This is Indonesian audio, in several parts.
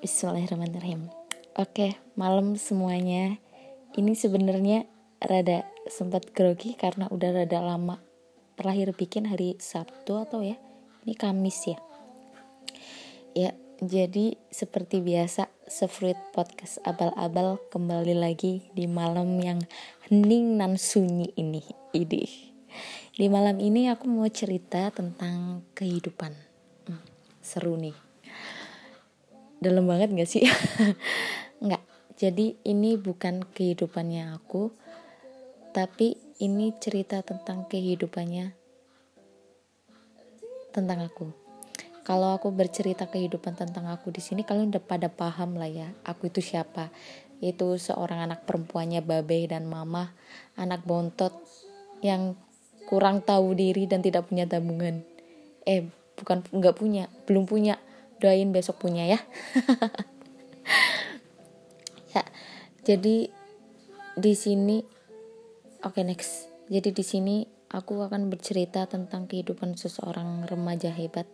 Bismillahirrahmanirrahim. Oke, malam semuanya. Ini sebenarnya rada sempat grogi karena udah rada lama terakhir bikin hari Sabtu atau ya. Ini Kamis ya. Ya, jadi seperti biasa Sefruit Podcast abal-abal kembali lagi di malam yang hening nan sunyi ini. Ide. Di malam ini aku mau cerita tentang kehidupan. Hmm, seru nih dalam banget gak sih? Nggak. Jadi ini bukan kehidupannya aku tapi ini cerita tentang kehidupannya tentang aku. Kalau aku bercerita kehidupan tentang aku di sini kalian udah pada paham lah ya aku itu siapa. Itu seorang anak perempuannya babe dan mama anak bontot yang kurang tahu diri dan tidak punya tabungan. Eh bukan nggak punya belum punya doain besok punya ya. Ya jadi di sini oke okay, next. Jadi di sini aku akan bercerita tentang kehidupan seseorang remaja hebat.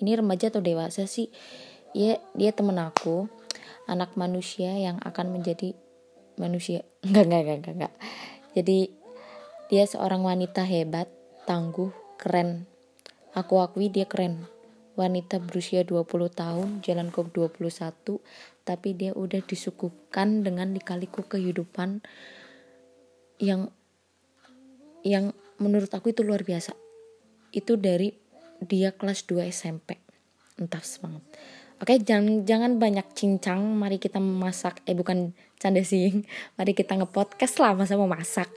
Ini remaja atau dewasa sih? Ya dia temen aku anak manusia yang akan menjadi manusia. Enggak enggak enggak enggak, enggak. jadi dia seorang wanita hebat tangguh keren. Aku akui dia keren wanita berusia 20 tahun jalan ke 21 tapi dia udah disuguhkan dengan dikaliku kehidupan yang yang menurut aku itu luar biasa itu dari dia kelas 2 SMP entah semangat Oke, jangan jangan banyak cincang. Mari kita memasak. Eh bukan canda sih. Mari kita ngepodcast lah masa mau masak.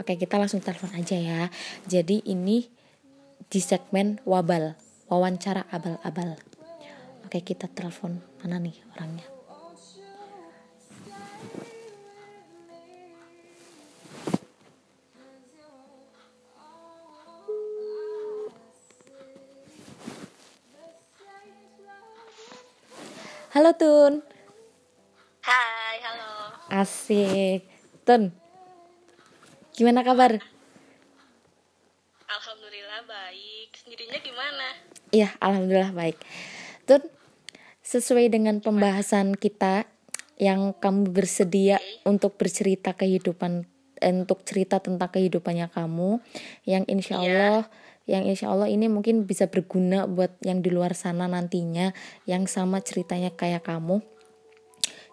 Oke, kita langsung telepon aja ya. Jadi ini di segmen wabal wawancara abal-abal. Oke, kita telepon mana nih orangnya? Halo Tun. Hai, halo. Asik. Tun. Gimana kabar? Alhamdulillah baik. Sendirinya gimana? Iya, alhamdulillah baik. Tun, sesuai dengan pembahasan kita yang kamu bersedia untuk bercerita kehidupan eh, untuk cerita tentang kehidupannya kamu yang insya iya. Allah yang insya Allah ini mungkin bisa berguna buat yang di luar sana nantinya yang sama ceritanya kayak kamu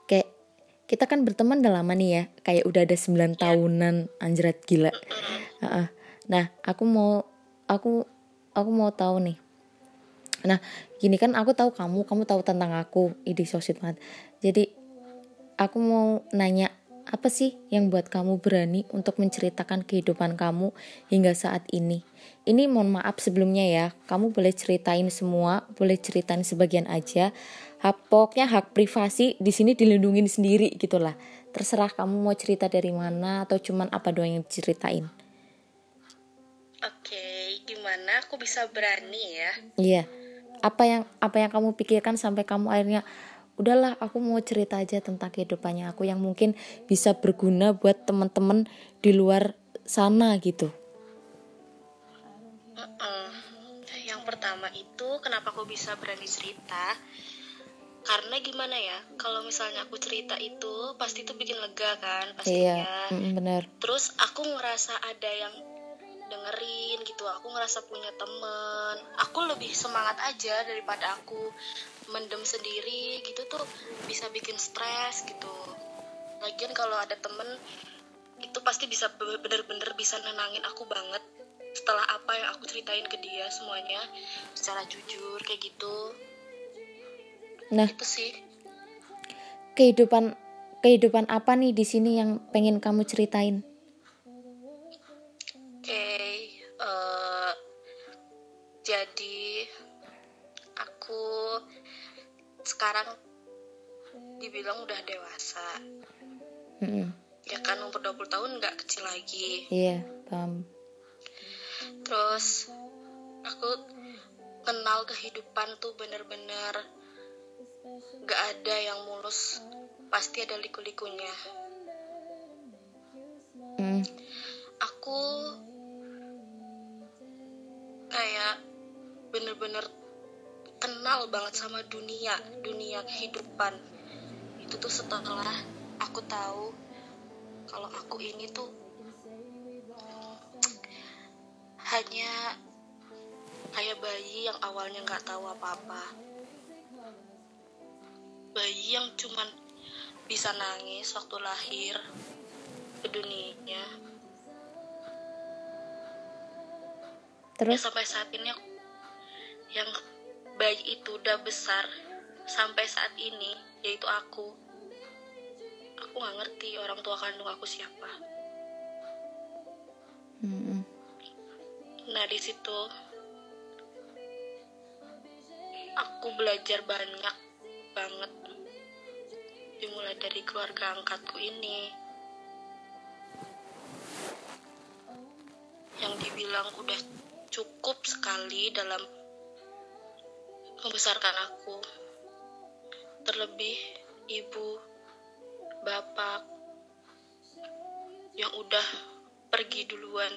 kayak kita kan berteman udah lama nih ya kayak udah ada 9 iya. tahunan anjrat gila nah aku mau aku aku mau tahu nih nah gini kan aku tahu kamu kamu tahu tentang aku. Ide sosit banget. Jadi aku mau nanya apa sih yang buat kamu berani untuk menceritakan kehidupan kamu hingga saat ini? Ini mohon maaf sebelumnya ya kamu boleh ceritain semua boleh ceritain sebagian aja. Hak pokoknya hak privasi di sini dilindungi sendiri gitulah terserah kamu mau cerita dari mana atau cuman apa doang yang diceritain. Oke gimana? Aku bisa berani ya? Iya apa yang apa yang kamu pikirkan sampai kamu akhirnya udahlah aku mau cerita aja tentang kehidupannya aku yang mungkin bisa berguna buat teman-teman di luar sana gitu. Uh -uh. Yang pertama itu kenapa aku bisa berani cerita? Karena gimana ya, kalau misalnya aku cerita itu pasti itu bikin lega kan pastinya. Iya, benar. Terus aku ngerasa ada yang dengerin gitu. Aku ngerasa punya temen. Aku lebih semangat aja daripada aku mendem sendiri gitu tuh bisa bikin stres gitu. Lagian kalau ada temen itu pasti bisa bener-bener bisa nenangin aku banget setelah apa yang aku ceritain ke dia semuanya secara jujur kayak gitu. Nah. Itu sih. Kehidupan kehidupan apa nih di sini yang pengen kamu ceritain dewasa hmm. ya kan umur 20 tahun nggak kecil lagi. Iya paham. Terus aku kenal kehidupan tuh bener-bener gak ada yang mulus. Pasti ada liku-likunya. Hmm. aku kayak bener-bener kenal banget sama dunia dunia kehidupan itu tuh setelah aku tahu kalau aku ini tuh hanya kayak bayi yang awalnya nggak tahu apa-apa. Bayi yang cuman bisa nangis waktu lahir ke dunia terus? Ya, sampai saat ini yang bayi itu udah besar sampai saat ini yaitu aku aku nggak ngerti orang tua kandung aku siapa. Hmm. nah di situ aku belajar banyak banget. Dimulai dari keluarga angkatku ini. Yang dibilang udah cukup sekali dalam membesarkan aku. Terlebih ibu bapak yang udah pergi duluan.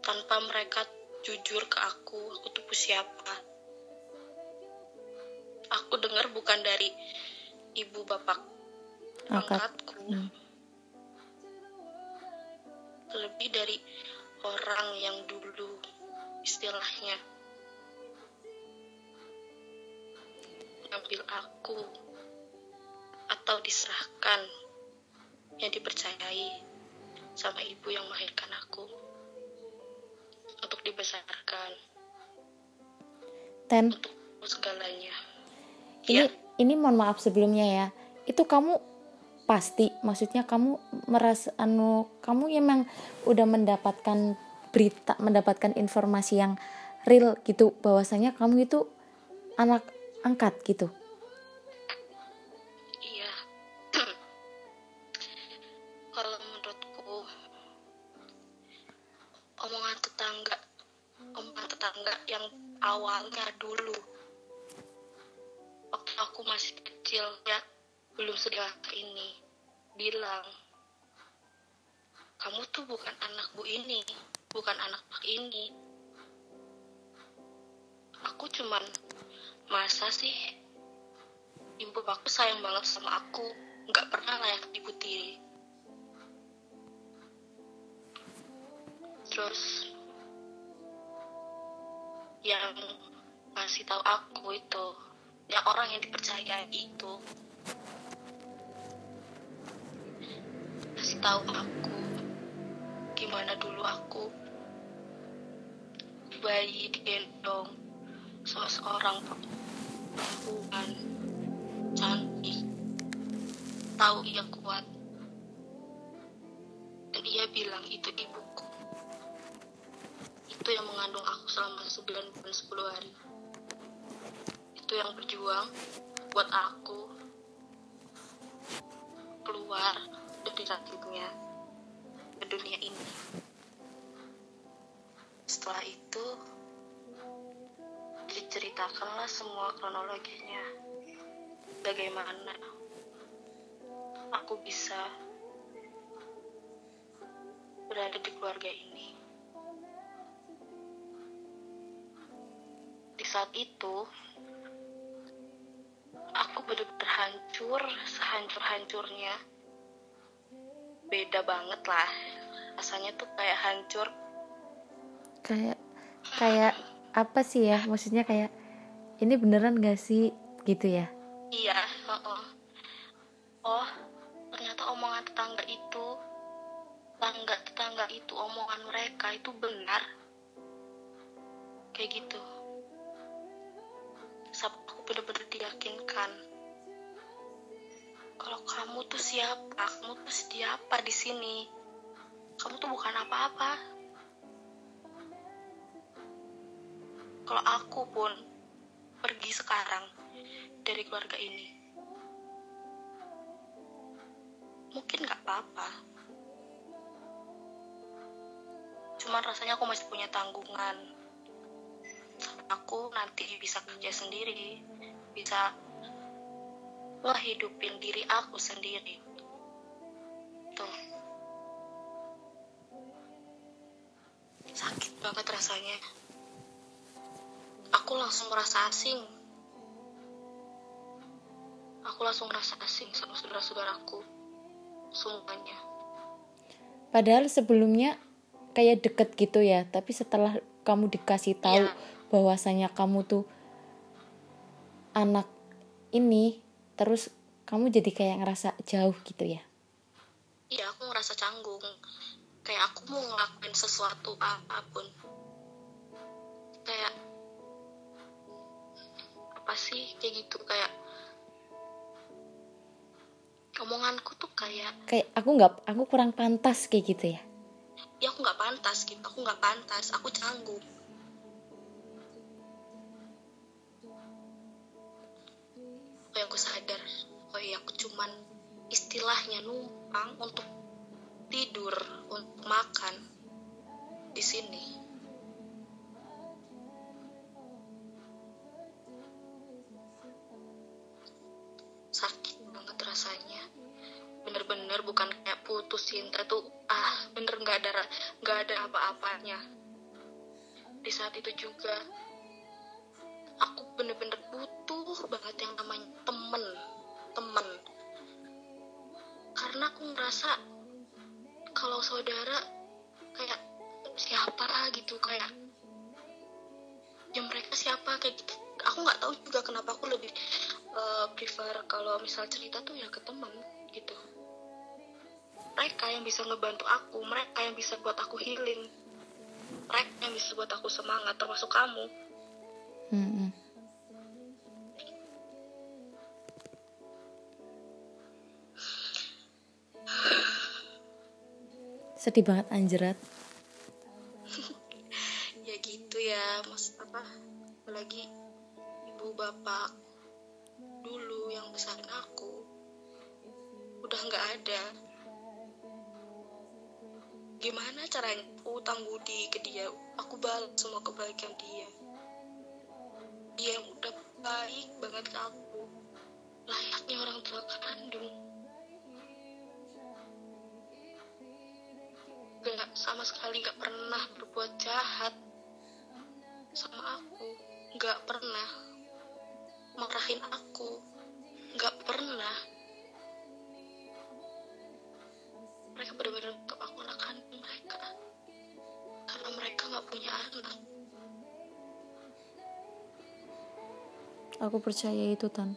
Tanpa mereka jujur ke aku aku tuh siapa? Aku dengar bukan dari ibu bapak Angkat. angkatku. Hmm. lebih dari orang yang dulu istilahnya. Ngambil aku atau diserahkan yang dipercayai sama ibu yang melahirkan aku untuk dibesarkan. Ten. Untuk segalanya. Ini Ya. ini mohon maaf sebelumnya ya. Itu kamu pasti maksudnya kamu merasa anu kamu emang udah mendapatkan berita mendapatkan informasi yang real gitu. Bahwasanya kamu itu anak angkat gitu itu ibuku. Itu yang mengandung aku selama 9 bulan 10 hari. Itu yang berjuang buat aku keluar dari rahimnya ke dunia ini. Setelah itu diceritakanlah semua kronologinya. Bagaimana aku bisa berada di keluarga ini. Di saat itu aku benar-benar hancur sehancur-hancurnya. Beda banget lah rasanya tuh kayak hancur. Kayak kayak apa sih ya maksudnya kayak ini beneran gak sih gitu ya? Iya, heeh. Oh, ternyata omongan tetangga itu, tetangga tetangga itu omongan mereka itu benar. Kayak gitu. Sampai aku bener-bener diyakinkan. Kalau kamu tuh siapa? Kamu tuh siapa di sini? Kamu tuh bukan apa-apa. Kalau aku pun pergi sekarang dari keluarga ini. Mungkin gak apa-apa. Cuman rasanya aku masih punya tanggungan. Aku nanti bisa kerja sendiri, bisa ngehidupin diri aku sendiri. Tuh. Sakit banget rasanya. aku langsung merasa asing aku langsung merasa asing sama saudara-saudaraku semuanya padahal sebelumnya kayak deket gitu ya. Tapi setelah kamu dikasih tahu Iya. bahwasanya kamu tuh anak ini terus kamu jadi kayak ngerasa jauh gitu ya? Iya aku ngerasa canggung. Kayak aku mau ngelakuin sesuatu apa pun. Kayak apa sih? Kayak gitu kayak omonganku tuh kayak kayak aku nggak aku kurang pantas kayak gitu ya ya aku nggak pantas gitu aku nggak pantas aku canggung. Oh yang aku sadar. Oh iya aku cuman istilahnya numpang untuk tidur untuk makan di sini saat itu juga. Aku bener-bener butuh banget yang namanya temen temen. Karena aku ngerasa kalau saudara kayak siapa gitu kayak ya mereka siapa kayak gitu. Aku nggak tahu juga kenapa aku lebih eh, prefer kalau misal cerita tuh ya ke teman gitu. Mereka yang bisa ngebantu aku mereka yang bisa buat aku healing mereka yang bisa buat aku semangat termasuk kamu. Mm-mm. sedih banget anjerat ya gitu ya mas apa? Apalagi ibu bapak dulu yang besarin aku. Udah nggak ada gimana caranya aku utang budi ke dia? Aku balas semua kebaikan dia. Dia yang udah baik banget ke aku. Layaknya orang tua kandung. Nggak sama sekali nggak pernah berbuat jahat sama aku. Nggak pernah marahin aku. Nggak pernah. Mereka benar-benar punya anak aku percaya itu tan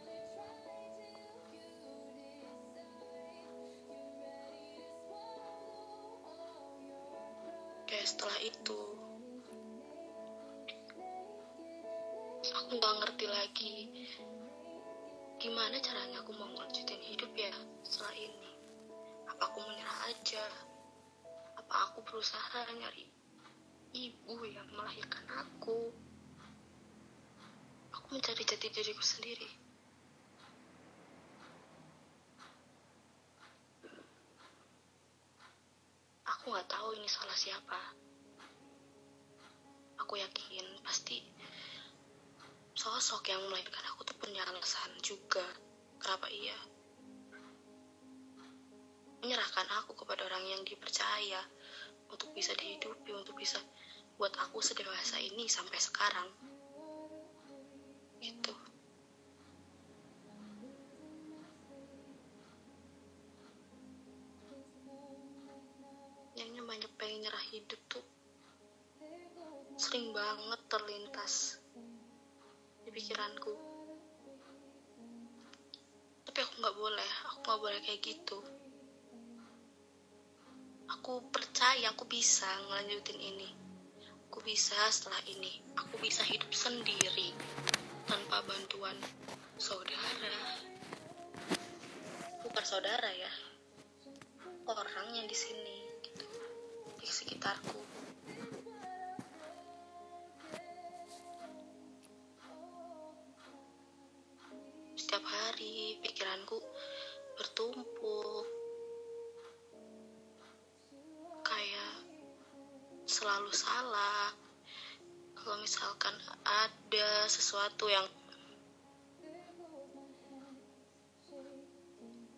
tahu ini salah siapa. Aku yakin pasti sosok yang melahirkan aku tuh punya alasan juga. Kenapa iya? Menyerahkan aku kepada orang yang dipercaya untuk bisa dihidupi untuk bisa buat aku sedewasa ini sampai sekarang terlintas di pikiranku. Tapi aku nggak boleh aku nggak boleh kayak gitu. Aku percaya aku bisa ngelanjutin ini. Aku bisa setelah ini. Aku bisa hidup sendiri tanpa bantuan saudara. Bukan saudara ya. Orang yang di sini gitu. Di sekitarku pikiranku bertumpuk kayak selalu salah. Kalau misalkan ada sesuatu yang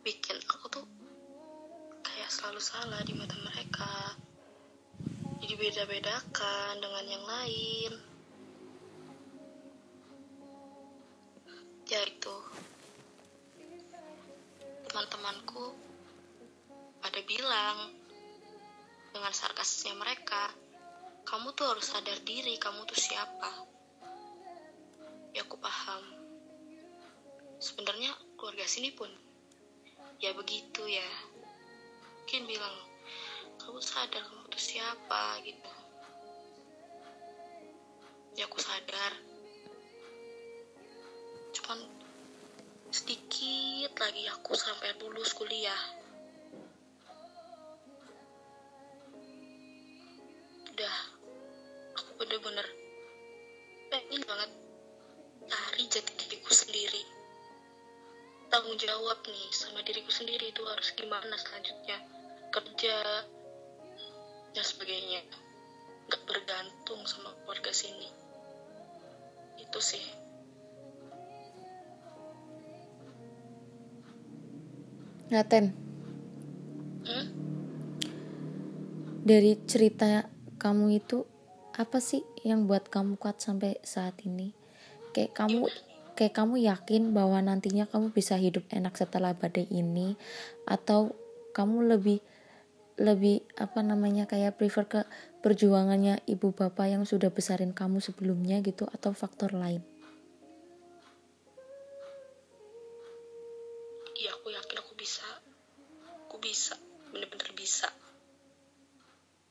bikin aku tuh kayak selalu salah di mata mereka. Jadi beda-bedakan dengan yang lain sarkasnya mereka. Kamu tuh harus sadar diri kamu tuh siapa. Ya aku paham. Sebenarnya keluarga sini pun ya begitu ya. Mungkin bilang kamu sadar kamu tuh siapa gitu. Ya aku sadar. Cuman sedikit lagi aku sampai lulus kuliah jawab nih sama diriku sendiri itu harus gimana selanjutnya? Kerja dan sebagainya. Nggak bergantung sama keluarga sini. Itu sih. Ngaten. Hmm? dari cerita kamu itu apa sih yang buat kamu kuat sampai saat ini? Kayak kamu kayak kamu yakin bahwa nantinya kamu bisa hidup enak setelah badai ini? Atau kamu lebih lebih apa namanya kayak prefer ke perjuangannya ibu bapak yang sudah besarin kamu sebelumnya gitu atau faktor lain? Iya aku yakin aku bisa. Aku bisa bener-bener bisa.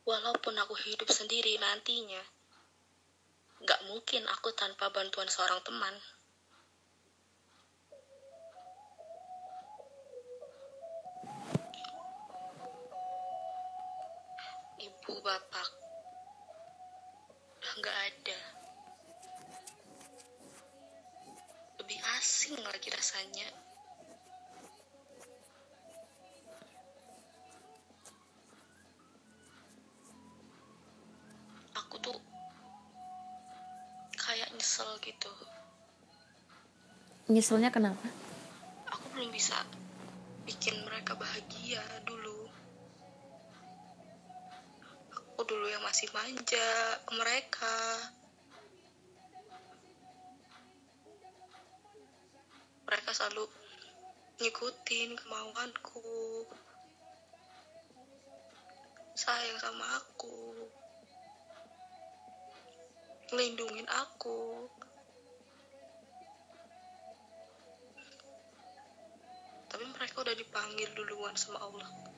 Walaupun aku hidup sendiri nantinya nggak mungkin aku tanpa bantuan seorang teman ibu bapak. Udah nggak ada. Lebih asing lagi rasanya. Aku tuh kayak nyesel gitu. Nyeselnya kenapa? Aku belum bisa bikin mereka bahagia dulu aku dulu yang masih manja mereka. Mereka selalu ngikutin kemauanku sayang sama aku ngelindungin aku. Tapi mereka udah dipanggil duluan sama Allah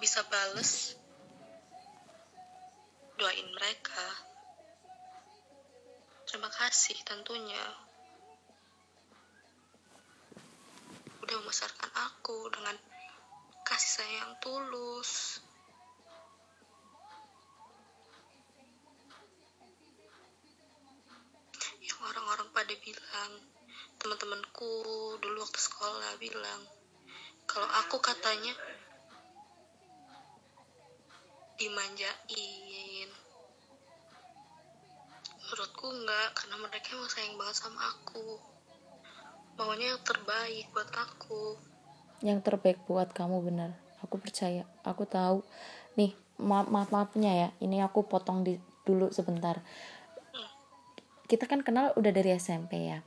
bisa bales? Doain mereka. Terima kasih tentunya. Udah membesarkan aku dengan kasih sayang tulus. Yang orang-orang pada bilang teman-temanku dulu waktu sekolah bilang kalau aku katanya dimanjain. Menurutku enggak karena mereka emang sayang banget sama aku. Maunya yang terbaik buat aku. Yang terbaik buat kamu benar aku percaya. Aku tahu. Nih maaf maaf maafnya ya. Ini aku potong di dulu sebentar. Kita kan kenal udah dari SMP ya.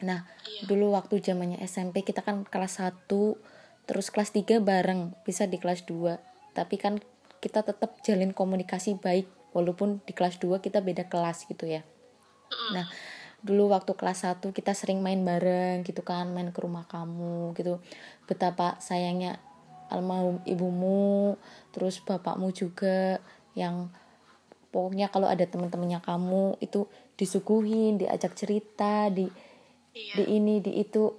Nah Iya. dulu waktu zamannya SMP kita kan kelas 1 terus kelas 3 bareng. Bisa di kelas 2 tapi kan kita tetap jalin komunikasi baik walaupun di kelas 2 kita beda kelas gitu ya Nah, dulu waktu kelas 1 kita sering main bareng gitu kan, main ke rumah kamu gitu. Betapa sayangnya almarhum ibumu, terus bapakmu juga yang pokoknya kalau ada teman-temannya kamu itu disuguhin, diajak cerita, di iya di ini, di itu.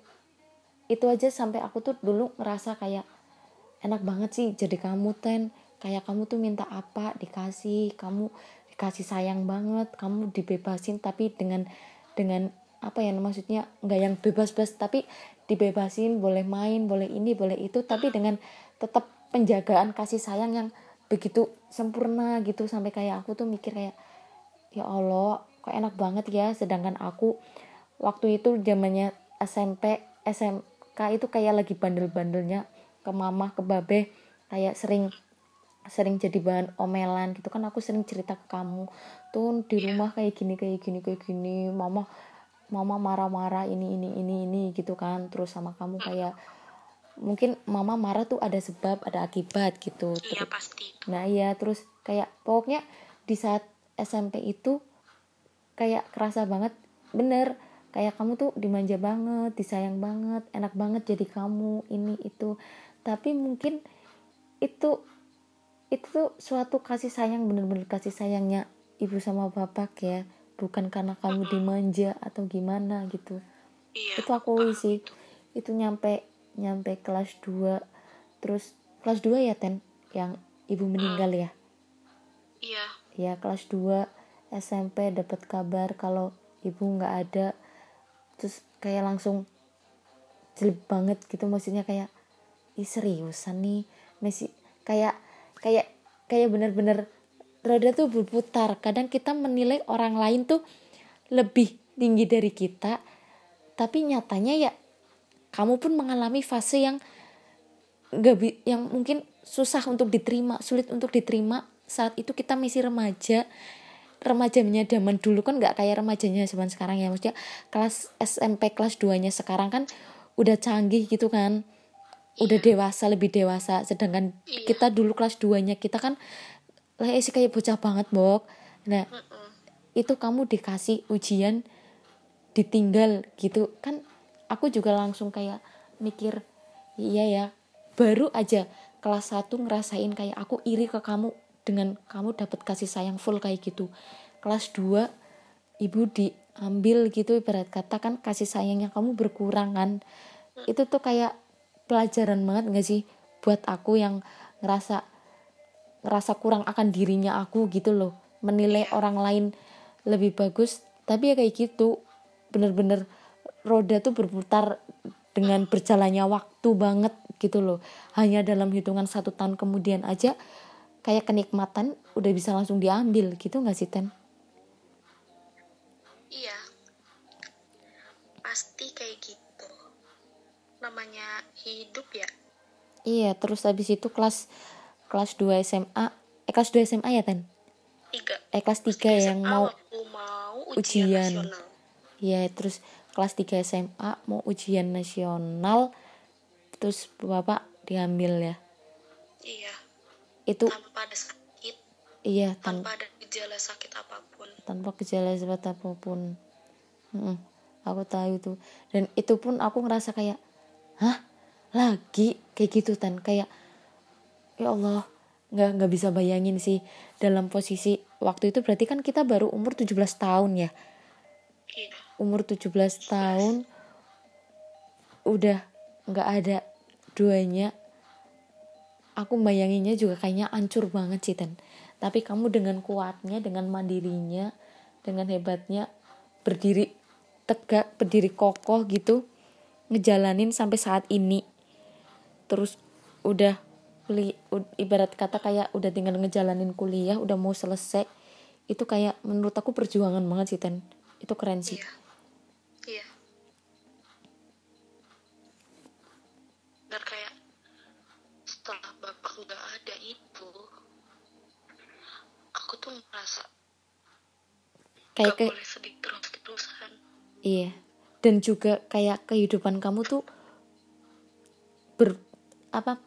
Itu aja sampai aku tuh dulu ngerasa kayak enak banget sih jadi kamu ten kayak kamu tuh minta apa dikasih. Kamu dikasih sayang banget. Kamu dibebasin tapi dengan dengan apa ya maksudnya nggak yang bebas-bebas tapi dibebasin. Boleh main boleh ini boleh itu tapi dengan tetap penjagaan kasih sayang yang begitu sempurna gitu. Sampai kayak aku tuh mikir kayak ya Allah kok enak banget ya. Sedangkan aku waktu itu zamannya SMP SMK itu kayak lagi bandel-bandelnya ke mama ke babe kayak sering sering jadi bahan omelan gitu kan aku sering cerita ke kamu tuh di rumah kayak gini kayak gini kayak gini mama mama marah-marah ini ini ini ini gitu kan. Terus sama kamu kayak mungkin mama marah tuh ada sebab ada akibat gitu. Iya Terus- pasti. nah iya terus kayak pokoknya di saat SMP itu kayak kerasa banget bener kayak kamu tuh dimanja banget disayang banget enak banget jadi kamu ini itu. Tapi mungkin itu itu tuh suatu kasih sayang bener-bener kasih sayangnya ibu sama bapak ya. Bukan karena kamu dimanja atau gimana gitu. Iya. Itu aku sih. itu nyampe nyampe kelas 2 terus kelas 2 ya Ten? Yang ibu meninggal ya? Iya. Ya kelas 2 SMP dapat kabar kalau ibu nggak ada. Terus kayak langsung jelek banget gitu. Maksudnya kayak ih seriusan nih? Messi kayak kayak kayak bener-bener roda tuh berputar. Kadang kita menilai orang lain tuh lebih tinggi dari kita tapi nyatanya ya kamu pun mengalami fase yang bi- yang mungkin susah untuk diterima sulit untuk diterima saat itu kita masih remaja. Remajanya zaman dulu kan nggak kayak remajanya zaman sekarang ya. Maksudnya kelas SMP kelas 2 nya sekarang kan udah canggih gitu kan udah dewasa lebih dewasa. Sedangkan Iya. kita dulu kelas 2 nya kita kan lah sih kayak bocah banget bok. Nah Mm-mm. itu kamu dikasih ujian ditinggal gitu. Kan aku juga langsung kayak mikir iya ya. Baru aja kelas 1 ngerasain kayak aku iri ke kamu dengan kamu dapat kasih sayang full kayak gitu. Kelas 2 ibu diambil gitu ibarat kata kan kasih sayangnya kamu berkurang kan itu tuh kayak pelajaran banget gak sih? Buat aku yang ngerasa ngerasa kurang akan dirinya aku gitu loh. Menilai orang lain lebih bagus. Tapi ya kayak gitu bener-bener roda tuh berputar dengan berjalannya waktu banget gitu loh. Hanya dalam hitungan satu tahun kemudian aja kayak kenikmatan udah bisa langsung diambil gitu nggak sih Ten? iya. Pasti kayak gitu. Namanya hidup ya? Iya terus habis itu kelas kelas 2 SMA eh kelas 2 SMA ya Ten? tiga. Eh kelas 3 yang SMA mau mau ujian, ujian. nasional. Ya terus kelas 3 SMA mau ujian nasional terus bapak diambil ya? Iya. Itu tanpa ada sakit. Iya tan tanpa ada gejala sakit apa pun. Tanpa gejala sebab apa pun. Mm-mm, aku tahu itu. Dan itu pun aku ngerasa kayak hah lagi kayak gitu tan. Kayak ya Allah nggak nggak bisa bayangin sih dalam posisi waktu itu berarti kan kita baru umur 17 tahun ya? Iya. Umur 17 tahun udah nggak ada duanya. Aku bayanginnya juga kayaknya hancur banget sih Ten tapi kamu dengan kuatnya dengan mandirinya dengan hebatnya berdiri tegak berdiri kokoh gitu ngejalanin sampai saat ini terus udah ibarat kata kayak udah tinggal ngejalanin kuliah udah mau selesai itu kayak menurut aku perjuangan banget sih Ten. Itu keren sih. Iya. Iya. Dan kayak setelah bapak nggak ada itu aku tuh merasa kayak gak kayak boleh sedih terus terusan Iya. Dan juga kayak kehidupan kamu tuh apa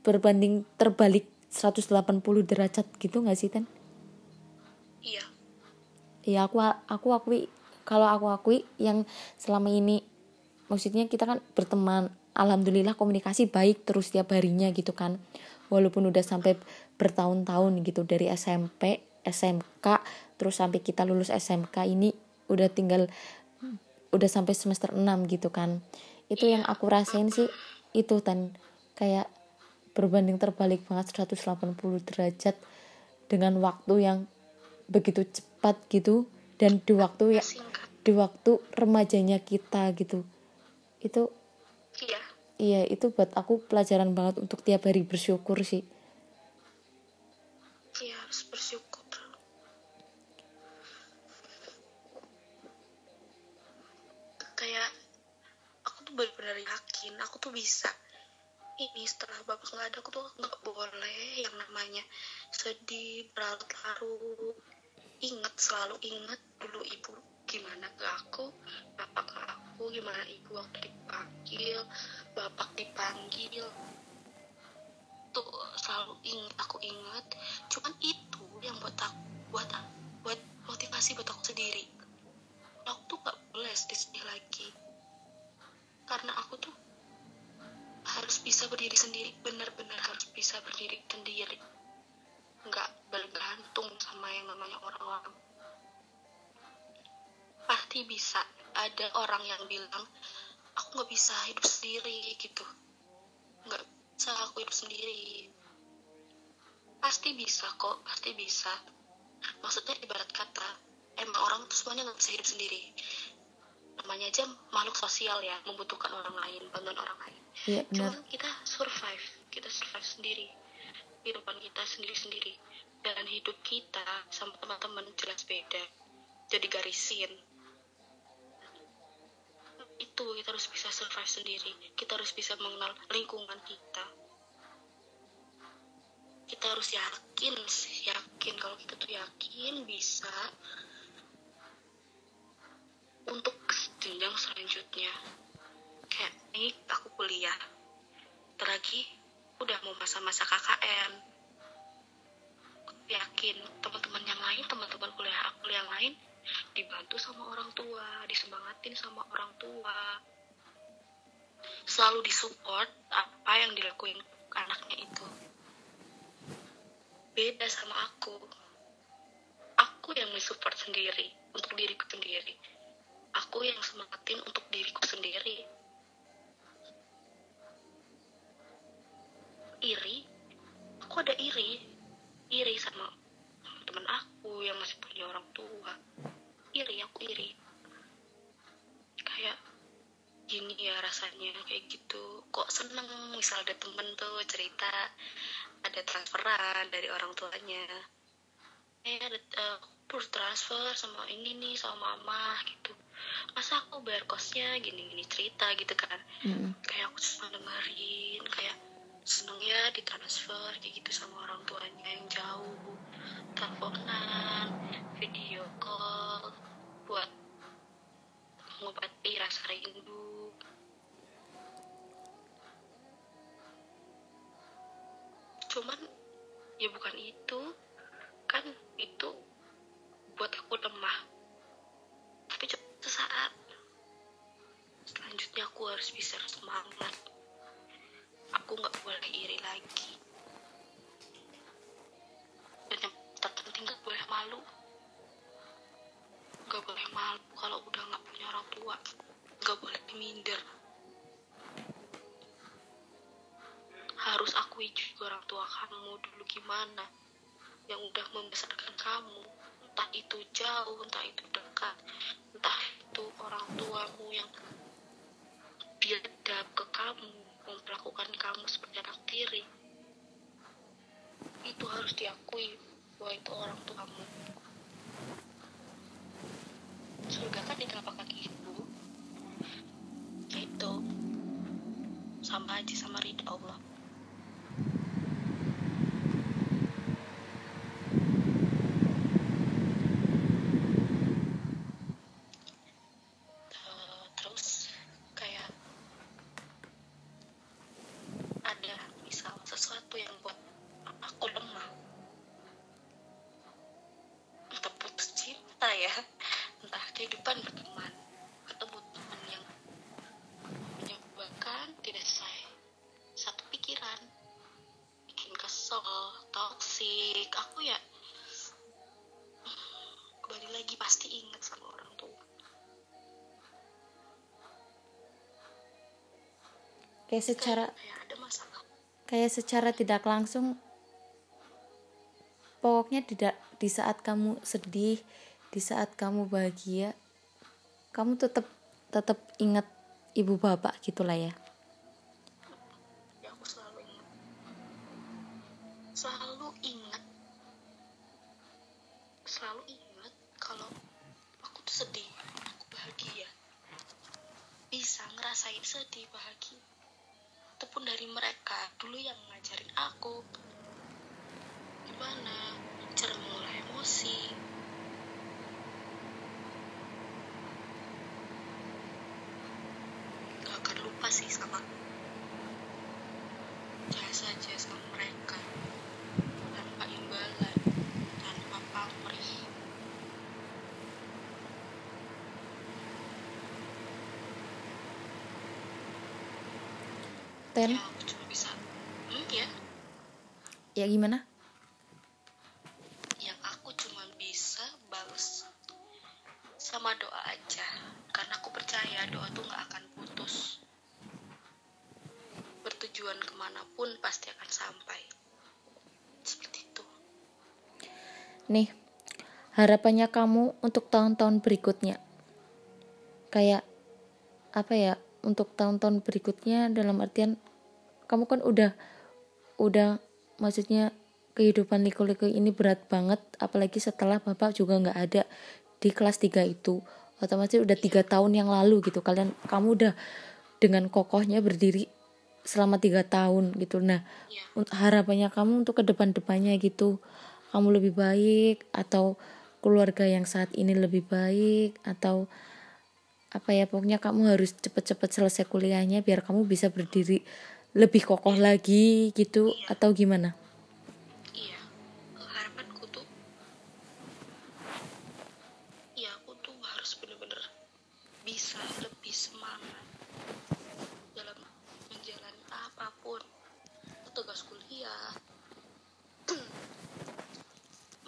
berbanding terbalik 180 derajat gitu nggak sih Ten? iya. Iya aku aku akui kalau aku akui yang selama ini maksudnya kita kan berteman alhamdulillah komunikasi baik terus tiap harinya gitu kan. Walaupun udah sampai bertahun-tahun gitu dari SMP SMK terus sampai kita lulus SMK ini udah tinggal udah sampai semester 6 gitu kan. Itu yang aku rasain sih itu dan kayak berbanding terbalik banget 180 derajat dengan waktu yang begitu cepat gitu dan di waktu ya di waktu remajanya kita gitu. Itu iya. Iya itu buat aku pelajaran banget untuk tiap hari bersyukur sih aku tuh bisa. Ini setelah bapak nggak ada aku tuh nggak boleh yang namanya sedih berlarut-larut. Ingat selalu ingat dulu ibu gimana ke aku bapak ke aku gimana ibu waktu dipanggil bapak dipanggil. Tuh selalu ingat aku ingat. Cuman itu yang buat aku buat buat motivasi buat aku sendiri. Aku tuh gak boleh sedih lagi. Karena aku tuh harus bisa berdiri sendiri benar-benar harus bisa berdiri sendiri. Nggak bergantung sama yang namanya orang-orang. Pasti bisa. Ada orang yang bilang aku nggak bisa hidup sendiri gitu. Nggak bisa aku hidup sendiri. Pasti bisa kok pasti bisa. Maksudnya ibarat kata emang orang tuh semuanya nggak bisa hidup sendiri namanya aja makhluk sosial ya membutuhkan orang lain bantuan orang lain. Iya benar. cuman kita survive kita survive sendiri. Kehidupan kita sendiri-sendiri. Dan hidup kita sama teman-teman jelas beda. Jadi garisin. Itu kita harus bisa survive sendiri. Kita harus bisa mengenal lingkungan kita. Kita harus yakin yakin. Kalau kita tuh yakin bisa untuk jenjang selanjutnya. Kayak ini aku kuliah. Terlagi udah mau masa-masa KKN yakin teman-teman yang lain teman-teman kuliah aku yang lain dibantu sama orang tua disemangatin sama orang tua. Selalu disupport apa yang dilakuin anaknya itu. Beda sama aku. Aku yang mensupport sendiri untuk diriku sendiri aku yang semangatin untuk diriku sendiri. Iri? Aku ada iri. Iri sama teman aku yang masih punya orang tua. Iri aku iri. Kayak gini ya rasanya kayak gitu. Kok seneng misal ada temen tuh cerita ada transferan dari orang tuanya eh ada uh, perlu transfer sama ini nih sama mama gitu. Masa aku bayar kosnya gini-gini cerita gitu kan. Mm. kayak aku cuma dengerin kayak seneng ya ditransfer kayak gitu sama orang tuanya yang jauh. Teleponan video call buat mengobati rasa rindu. Cuman ya bukan kamu entah itu jauh entah itu dekat entah itu orang tuamu yang biadab ke kamu memperlakukan kamu seperti anak tiri itu harus diakui bahwa itu orang tuamu. Surga kan di telapak kaki ibu. Itu sama aja sama ridha Allah Kayak secara kayak ada masalah. kayak secara tidak langsung pokoknya tidak di saat kamu sedih di saat kamu bahagia kamu tetap tetap ingat ibu bapak gitulah ya ataupun dari mereka. Dulu yang ngajarin aku gimana? Cara mengolah emosi. Gak akan lupa sih sama jasa-jasa mereka. Ten ya aku cuma bisa hmm, ya ya gimana? Yang aku cuma bisa bales sama doa aja. Karena aku percaya doa tuh nggak akan putus. Bertujuan ke mana pun pasti akan sampai. Seperti itu. Nih harapannya kamu untuk tahun-tahun berikutnya. Kayak apa ya untuk tahun-tahun berikutnya dalam artian kamu kan udah udah maksudnya kehidupan liku-liku ini berat banget apalagi setelah bapak juga nggak ada di kelas 3 itu. Otomatis udah tiga tahun yang lalu gitu kalian kamu udah dengan kokohnya berdiri selama tiga tahun gitu. Nah ya untuk harapannya kamu untuk ke depan-depannya gitu kamu lebih baik atau keluarga yang saat ini lebih baik atau apa ya pokoknya kamu harus cepet-cepet selesai kuliahnya biar kamu bisa berdiri lebih kokoh lagi gitu atau gimana? Iya. Harapanku tuh ya aku tuh harus bener-bener bisa lebih semangat dalam menjalani apa pun. Tugas kuliah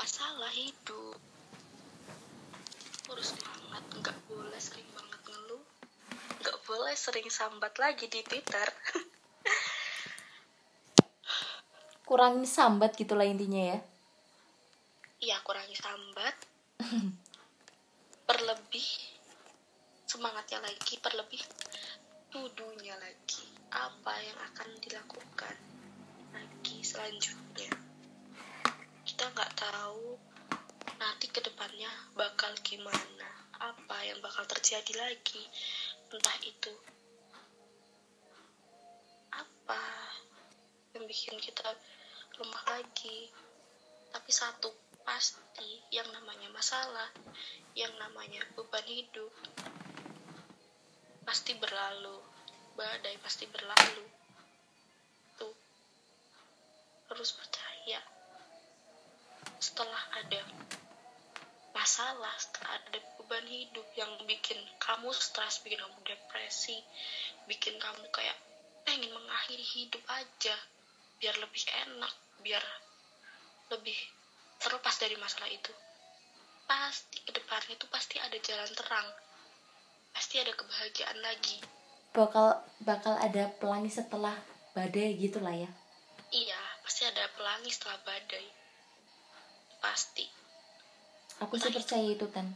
masalah hidup. Harus semangat nggak boleh sering banget ngeluh. Nggak boleh sering sambat lagi di twitter kurangin sambat gitulah intinya ya. Ya kurangi sambat. Perlebih semangatnya lagi perlebih tudunya lagi. Apa yang akan dilakukan lagi selanjutnya? Kita nggak tahu nanti ke depannya bakal gimana. Apa yang bakal terjadi lagi? Entah itu apa yang bikin kita lemah lagi. Tapi satu pasti yang namanya masalah yang namanya beban hidup pasti berlalu. Badai pasti berlalu. Tuh harus percaya. Setelah ada masalah ada beban hidup yang bikin kamu stres bikin kamu depresi bikin kamu kayak pengen mengakhiri hidup aja biar lebih enak biar lebih terlepas dari masalah itu. Pasti ke depannya itu pasti ada jalan terang. Pasti ada kebahagiaan lagi. Bakal bakal ada pelangi setelah badai gitulah ya? Iya pasti ada pelangi setelah badai. Pasti. Aku sih percaya itu tan.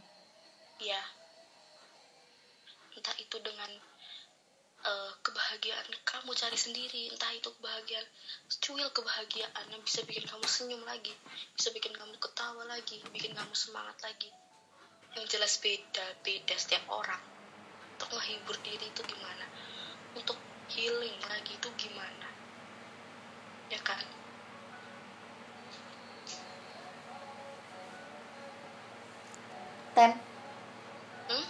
Ya entah itu dengan eh, kebahagiaan kamu cari sendiri. Entah itu kebahagiaan cuil kebahagiaan yang bisa bikin kamu senyum lagi bisa bikin kamu ketawa lagi bikin kamu semangat lagi. Yang jelas beda beda setiap orang. Untuk menghibur diri itu gimana? Untuk healing lagi itu gimana? Ya kan? Ten hmm?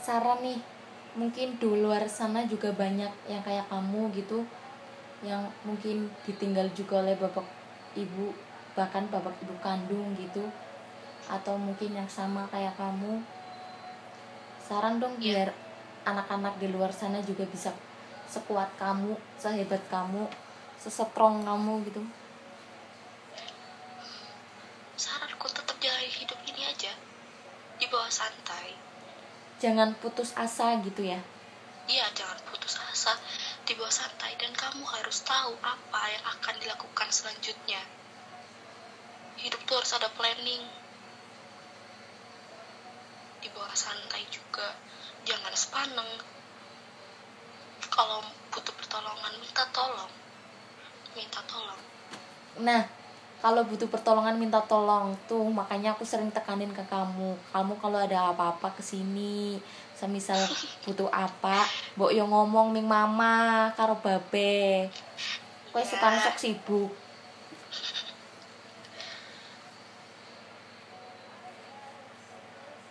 saran nih mungkin di luar sana juga banyak yang kayak kamu gitu yang mungkin ditinggal juga oleh bapak ibu bahkan bapak ibu kandung gitu atau mungkin yang sama kayak kamu saran dong Iya. biar anak-anak di luar sana juga bisa sekuat kamu sehebat kamu sesetrong kamu gitu saranku tetap jalani hidup ini aja di bawah santai jangan putus asa gitu ya Iya, jangan putus asa, di bawah santai dan kamu harus tahu apa yang akan dilakukan selanjutnya. Hidup tuh harus ada planning. Di bawah santai juga, jangan sepaneng. Kalau butuh pertolongan, minta tolong. Minta tolong. Nah, kalau butuh pertolongan minta tolong tuh makanya aku sering tekanin ke kamu. Kamu kalau ada apa-apa ke sini, semisal butuh apa, mbok yo ngomong ning mama karo babe. Kowe Ya. sekarang sok sibuk.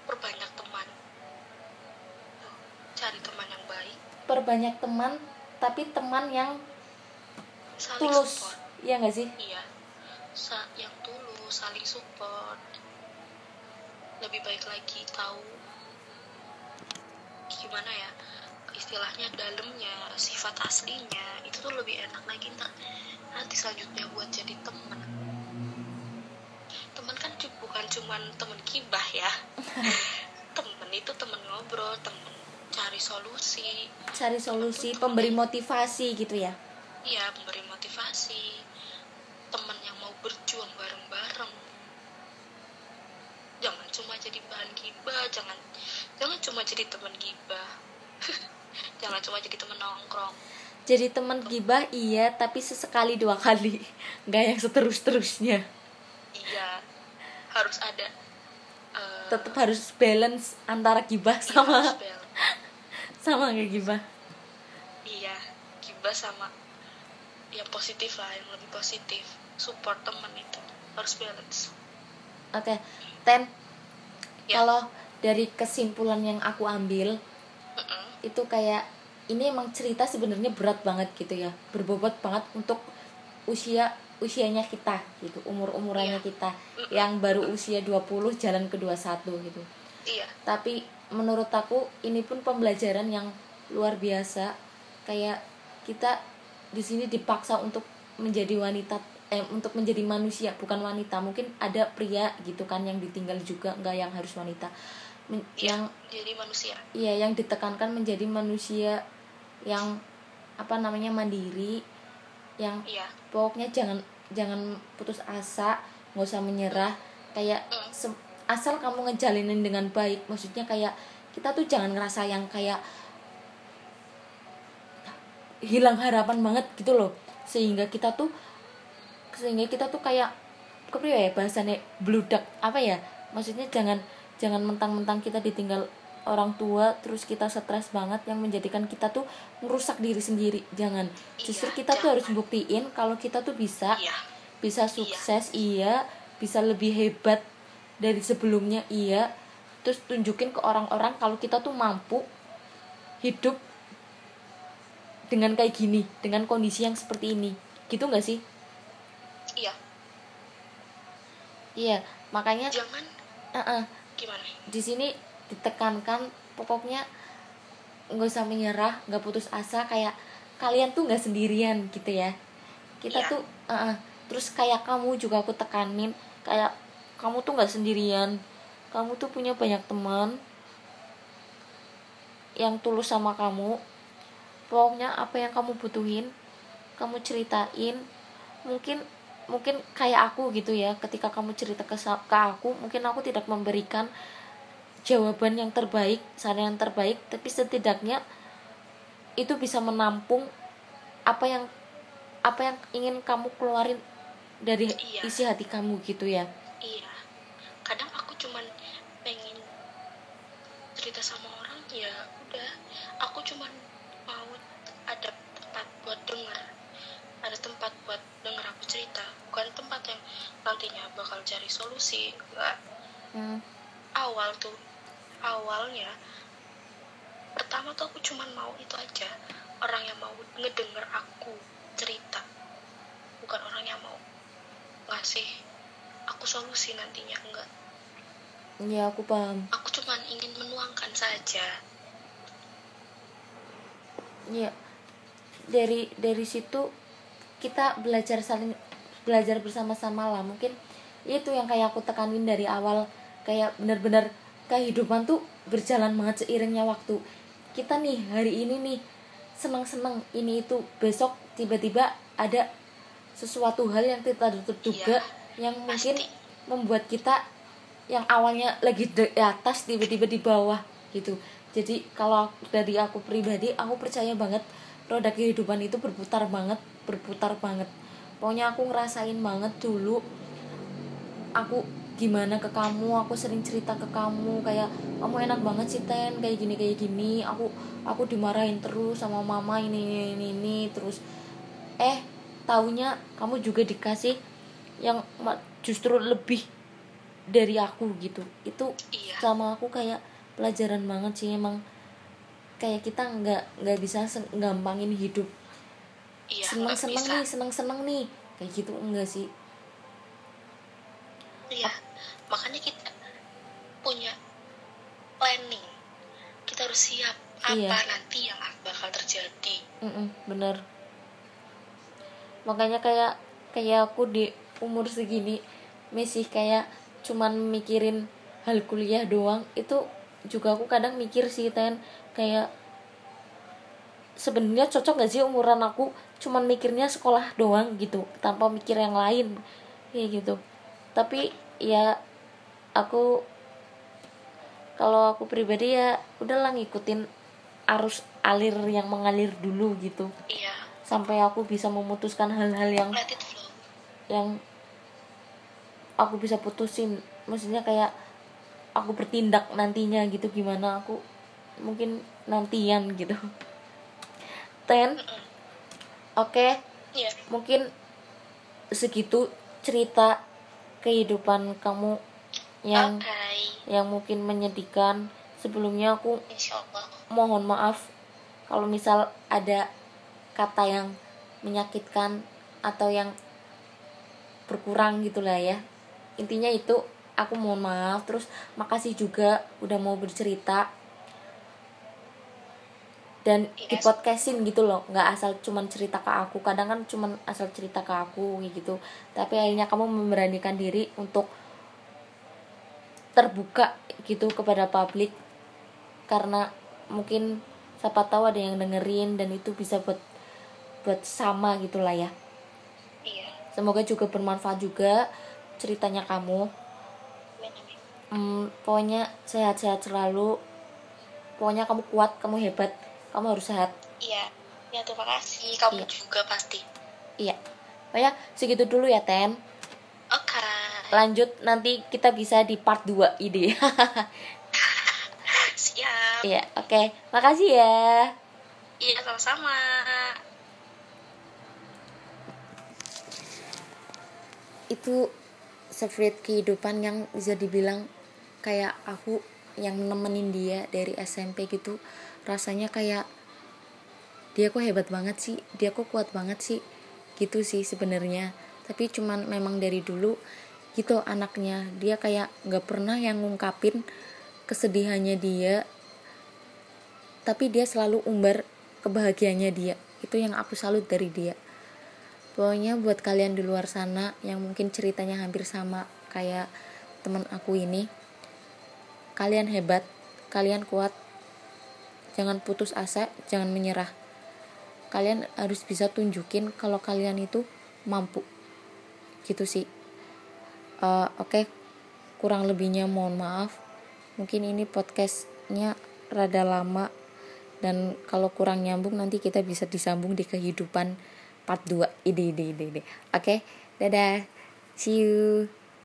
Perbanyak teman. Cari teman yang baik. perbanyak teman tapi teman yang saling tulus support iya nggak sih iya sa yang tulus saling support. Lebih baik lagi tahu gimana ya istilahnya dalamnya sifat aslinya. Itu tuh lebih enak lagi ntar nanti selanjutnya buat jadi teman teman kan bukan cuman teman kibah ya. Temen itu temen ngobrol temen cari solusi. Cari solusi pemberi motivasi gitu ya? Iya memberi motivasi berjuang bareng-bareng. Jangan cuma jadi bahan gibah jangan jangan cuma jadi teman gibah. Jangan cuma jadi temen nongkrong. Jadi teman gibah iya tapi sesekali dua kali. Nggak yang seterus terusnya iya harus ada eh, tetap harus balance antara gibah sama harus balance. sama nggak gibah. Iya gibah sama yang positif lah yang lebih positif support temen itu. Harus balance. Oke ten. Ya. kalau dari kesimpulan yang aku ambil Mm-mm. itu kayak ini emang cerita sebenarnya berat banget gitu ya. Berbobot banget untuk usia usianya kita gitu umur umurannya Iya. kita. Yang baru usia 20 jalan ke 21 gitu. Iya. Tapi menurut aku ini pun pembelajaran yang luar biasa. Kayak kita di sini dipaksa untuk menjadi wanita eh untuk menjadi manusia bukan wanita. Mungkin ada pria gitu kan yang ditinggal juga nggak yang harus wanita. Men- Iya, yang jadi manusia. Iya yang ditekankan menjadi manusia yang apa namanya mandiri yang iya. pokoknya jangan jangan putus asa nggak usah menyerah. Kayak Mm. asal kamu ngejalinin dengan baik maksudnya kayak kita tuh jangan ngerasa yang kayak hilang harapan banget gitu loh. Sehingga kita tuh sehingga kita tuh kayak kepriwe ya bahasannya bludak apa ya? Maksudnya jangan jangan mentang-mentang kita ditinggal orang tua terus kita stres banget yang menjadikan kita tuh merusak diri sendiri. Jangan. Justru Iya, kita tuh harus buktiin kalau kita tuh bisa iya. bisa sukses iya. Bisa lebih hebat dari sebelumnya iya. Terus tunjukin ke orang-orang kalau kita tuh mampu hidup dengan kayak gini dengan kondisi yang seperti ini. Gitu nggak sih iya. Iya makanya jangan. Uh-uh, gimana? Di sini ditekankan pokoknya nggak usah menyerah nggak putus asa kayak kalian tuh nggak sendirian gitu ya. Kita Iya. tuh uh-uh, terus kayak kamu juga aku tekanin kayak kamu tuh nggak sendirian. Kamu tuh punya banyak teman yang tulus sama kamu. Pokoknya apa yang kamu butuhin kamu ceritain. Mungkin mungkin kayak aku gitu ya ketika kamu cerita ke, ke aku mungkin aku tidak memberikan jawaban yang terbaik saran yang terbaik tapi setidaknya itu bisa menampung apa yang apa yang ingin kamu keluarin dari Iya. isi hati kamu gitu ya. Iya. Kadang aku cuman pengen cerita sama orang ya udah. Aku cuman mau ada tempat buat denger ada tempat buat denger aku cerita. Bukan tempat yang nantinya bakal cari solusi. Enggak Hmm, awal tuh awalnya pertama tuh aku cuman mau itu aja. Orang yang mau ngedenger aku cerita. Bukan orang yang mau ngasih aku solusi nantinya enggak ya aku paham. Aku cuman ingin menuangkan saja. Ya dari dari situ kita belajar saling belajar bersama-sama lah. Mungkin itu yang kayak aku tekanin dari awal. Kayak bener-bener kehidupan tuh berjalan banget seiringnya waktu. Kita nih hari ini nih seneng-seneng ini itu. Besok tiba-tiba ada sesuatu hal yang tidak terduga yang mungkin pasti. membuat kita yang awalnya lagi di atas tiba-tiba di bawah gitu. Jadi kalau dari aku pribadi aku percaya banget roda kehidupan itu berputar banget berputar banget. Pokoknya aku ngerasain banget dulu aku gimana ke kamu aku sering cerita ke kamu kayak kamu enak banget sih ten kayak gini kayak gini. Aku aku dimarahin terus sama mama ini ini ini, ini. terus eh taunya kamu juga dikasih yang justru lebih dari aku gitu. Itu iya. sama aku kayak pelajaran banget sih emang kayak kita nggak nggak bisa gampangin hidup iya seneng seneng bisa. nih seneng seneng nih. Kayak gitu enggak sih? Iya makanya kita punya planning. Kita harus siap apa Iya. nanti yang bakal terjadi. Mm-mm, bener. Makanya kayak kayak aku di umur segini masih kayak cuman mikirin hal kuliah doang itu juga aku kadang mikir sih ten. Kayak sebenarnya cocok gak sih umuran aku cuman mikirnya sekolah doang gitu tanpa mikir yang lain kayak gitu. Tapi ya aku kalau aku pribadi ya udahlah ngikutin arus alir yang mengalir dulu gitu. Iya. Sampai aku bisa memutuskan hal-hal yang yang aku bisa putusin. Maksudnya kayak aku bertindak nantinya gitu gimana aku mungkin nantian gitu. Ten oke. Iya. Mungkin segitu cerita kehidupan kamu yang oke. yang mungkin menyedihkan. Sebelumnya aku mohon maaf kalau misal ada kata yang menyakitkan atau yang berkurang gitulah ya. Intinya itu aku mohon maaf. Terus makasih juga udah mau bercerita dan di Yes. podcastin gitu loh nggak asal cuman cerita ke aku kadang kan cuman asal cerita ke aku gitu. Tapi akhirnya kamu memberanikan diri untuk terbuka gitu kepada publik karena mungkin siapa tahu ada yang dengerin dan itu bisa buat buat sama gitulah ya. Iya. Semoga juga bermanfaat juga ceritanya kamu. Hmm, pokoknya sehat-sehat selalu. Pokoknya kamu kuat kamu hebat kamu harus sehat. Iya. Ya terima kasih. Kamu Iya. juga pasti. Iya. Pokoknya segitu dulu ya Ten oke. Lanjut nanti kita bisa di part 2 ide. Siap. Iya oke. Makasih ya. Iya sama-sama. Itu spirit kehidupan yang bisa dibilang kayak aku yang nemenin dia dari SMP gitu rasanya kayak dia kok hebat banget sih? Dia kok kuat banget sih? Gitu sih sebenarnya. Tapi cuman memang dari dulu gitu anaknya. Dia kayak nggak pernah yang ngungkapin kesedihannya dia. Tapi dia selalu umbar kebahagiaannya dia. Itu yang aku salut dari dia. Pokoknya buat kalian di luar sana yang mungkin ceritanya hampir sama kayak teman aku ini, kalian hebat, kalian kuat. Jangan putus asa, jangan menyerah. Kalian harus bisa tunjukin kalau kalian itu mampu. Gitu sih. Eh, Oke, kurang lebihnya mohon maaf. Mungkin ini podcastnya rada lama dan kalau kurang nyambung nanti kita bisa disambung di kehidupan part 2 ide ide ide ide oke dadah see you